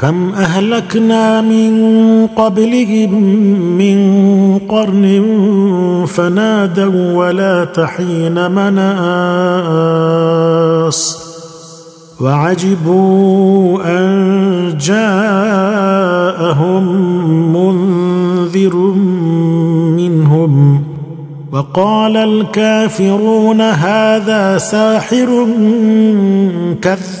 كم أهلكنا من قبلهم من قرن فنادوا ولا تحين مناص وعجبوا أن جاءهم منذر منهم وقال الكافرون هذا ساحر كذاب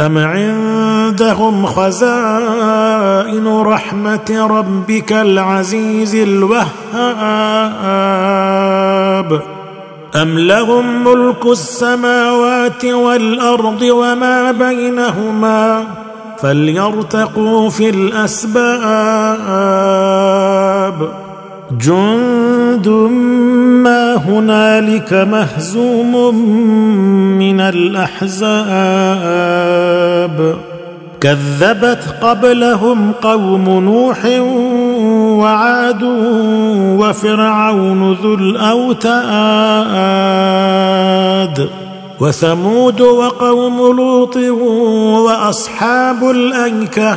أم عندهم خزائن رحمة ربك العزيز الوهاب؟ أم لهم ملك السماوات والأرض وما بينهما؟ فليرتقوا في الأسباب. جند ما هنالك مهزوم من الأحزاب. كذبت قبلهم قوم نوح وعاد وفرعون ذو الأوتاد. وثمود وقوم لوط وأصحاب الايكه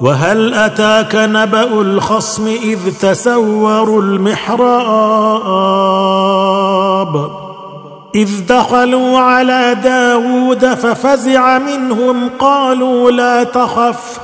وهل أتاك نبأ الخصم إذ تسوروا المحراب؟ إذ دخلوا على داود ففزع منهم قالوا لا تخف.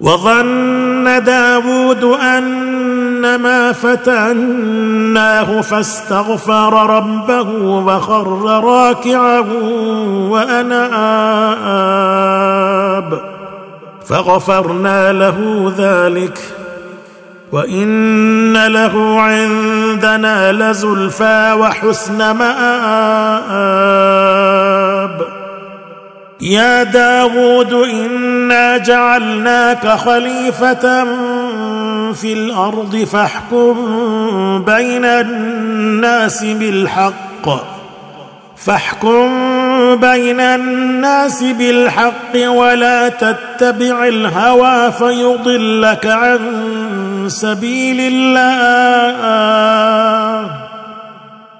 وظن داود انما فتناه فاستغفر ربه وخر راكعا واناب فغفرنا له ذلك. وإن له عندنا لزلفى وحسن مآب. يا داود إنا جعلناك خليفة في الأرض فاحكم بين الناس بالحق. فاحكم بين الناس بالحق ولا تتبع الهوى فيضلك عن سبيل الله.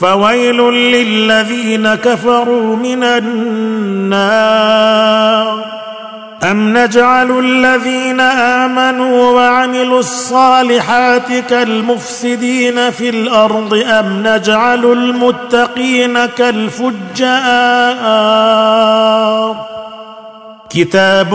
فويل للذين كفروا من النار. أم نجعل الذين آمنوا وعملوا الصالحات كالمفسدين في الأرض؟ أم نجعل المتقين كالفجار؟ كتاب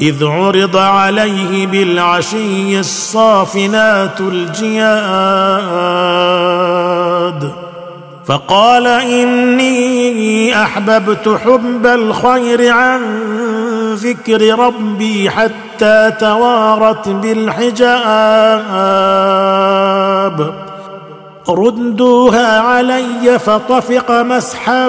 إذ عرض عليه بالعشي الصافنات الجياد فقال إني أحببت حب الخير عن ذكر ربي حتى توارت بالحجاب ردوها علي فطفق مسحا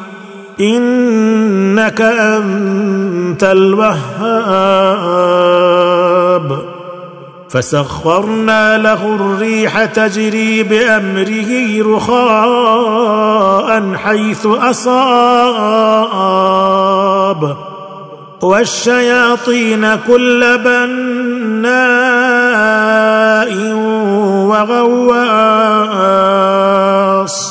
إنك أنت الوهاب. فسخرنا له الريح تجري بأمره رخاء حيث أصاب. والشياطين كل بناء وغواص.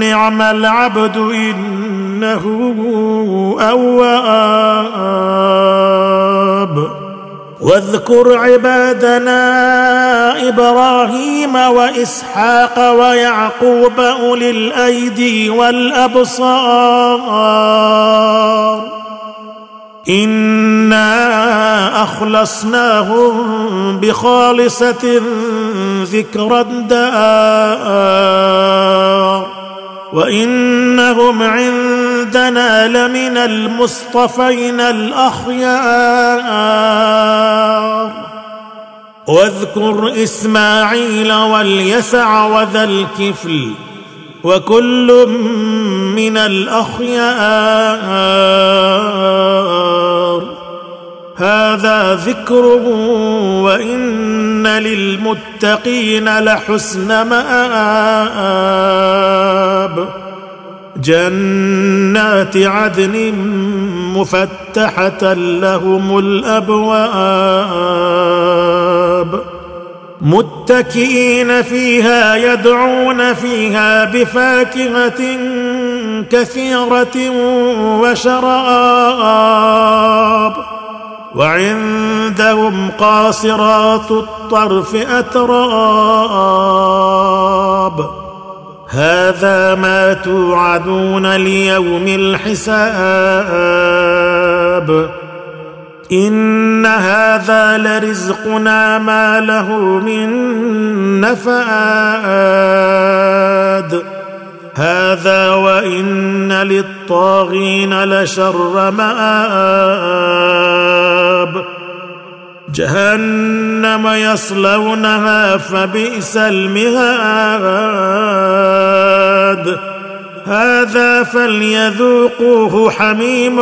نعم العبد إنه أواب. واذكر عبادنا إبراهيم وإسحاق ويعقوب أولي الأيدي والأبصار. إنا أخلصناهم بخالصة ذكر الدار وإنهم عندنا لمن المصطفين الأخيار. واذكر إسماعيل واليسع وذا الكفل وكل من الأخيار. هذا ذكر وإن للمتقين لحسن مآب. جنات عدن مفتحة لهم الأبواب. متكئين فيها يدعون فيها بفاكهة كثيرة وشراب. وعندهم قاصرات الطرف أتراب. هذا ما توعدون ليوم الحساب. إن هذا لرزقنا ما له من نفاد. هذا وإن للطاغين لشر مآب. جهنم يصلونها فبئس المهاد. هذا فليذوقوه حميم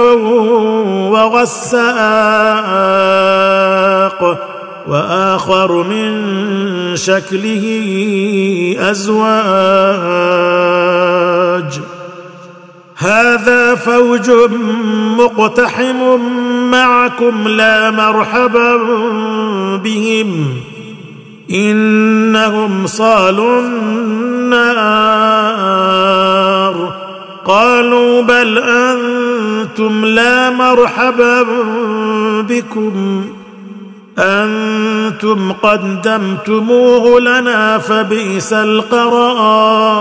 وغساق. وآخر من شكله أزواج. هذا فوج مقتحم معكم لا مرحبا بهم. إنهم صالوا النار. قالوا بل أنتم لا مرحبا بكم. أنتم قدمتموه لنا فبئس القرار.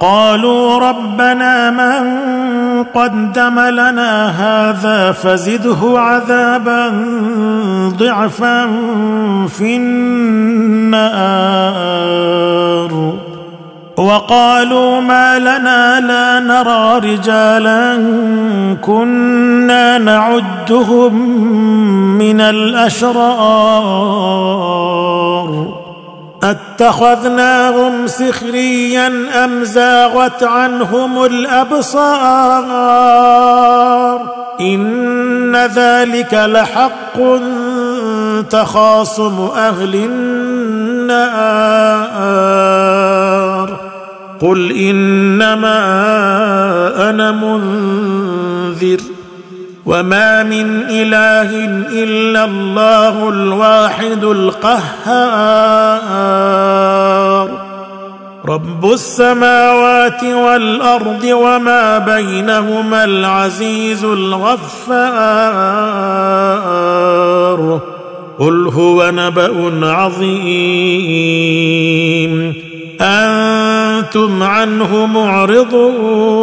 قالوا ربنا من قدم لنا هذا فزده عذابا ضعفا في النار. وقالوا ما لنا لا نرى رجالا كنا نعدهم من الأشرار. أتخذناهم سخريا أم زاغت عنهم الأبصار؟ إن ذلك لحق تخاصم أهل النار. قل إنما أنا منذر. وما من اله الا الله الواحد القهار رب السماوات والارض وما بينهما العزيز الغفار قل هو نبا عظيم أنتم عنه معرضون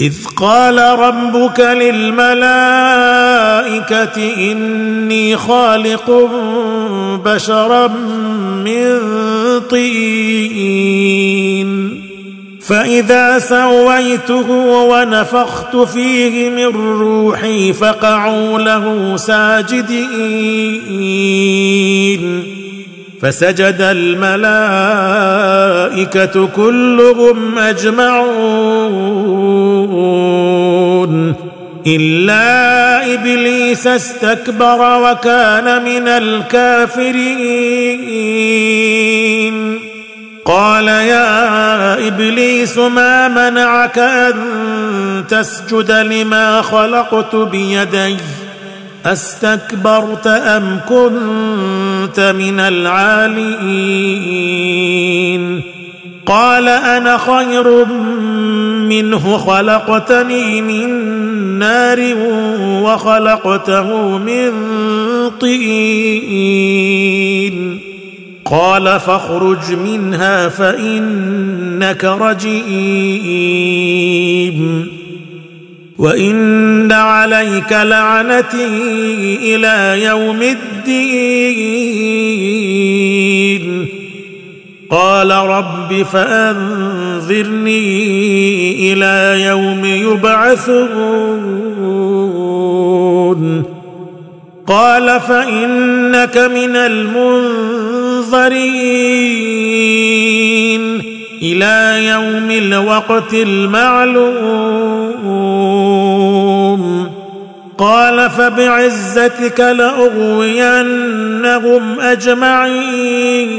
إذ قال ربك للملائكة إني خالق بشرا من طين فإذا سويته ونفخت فيه من روحي فقعوا له ساجدين فسجد الملائكة كلهم أجمعون. إلا إبليس استكبر وكان من الكافرين. قال يا إبليس ما منعك أن تسجد لما خلقت بيدي؟ أستكبرت أم كنت من العالين قال أنا خير منه خلقتني من نار وخلقته من طين. قال فاخرج منها فإنك رجيم. وان عليك لعنتي إلى يوم الدين قال رب فانظرني إلى يوم يبعثون قال فانك من المنظرين إلى يوم الوقت المعلوم قال فبعزتك لأغوينهم أجمعين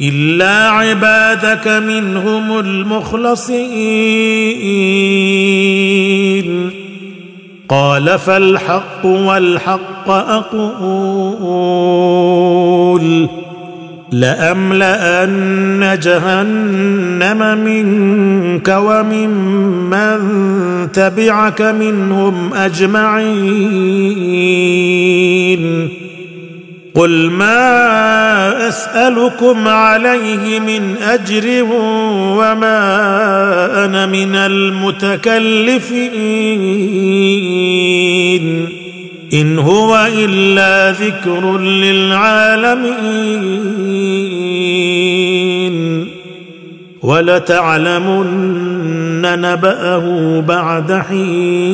إلا عبادك منهم المخلصين قال فالحق والحق أقول لأملأن جهنم منك وممن تبعك منهم أجمعين. قل ما أسألكم عليه من أجر وما أنا من المتكلفين. إن هو إلا ذكر للعالمين. ولتعلمن نبأه بعد حين.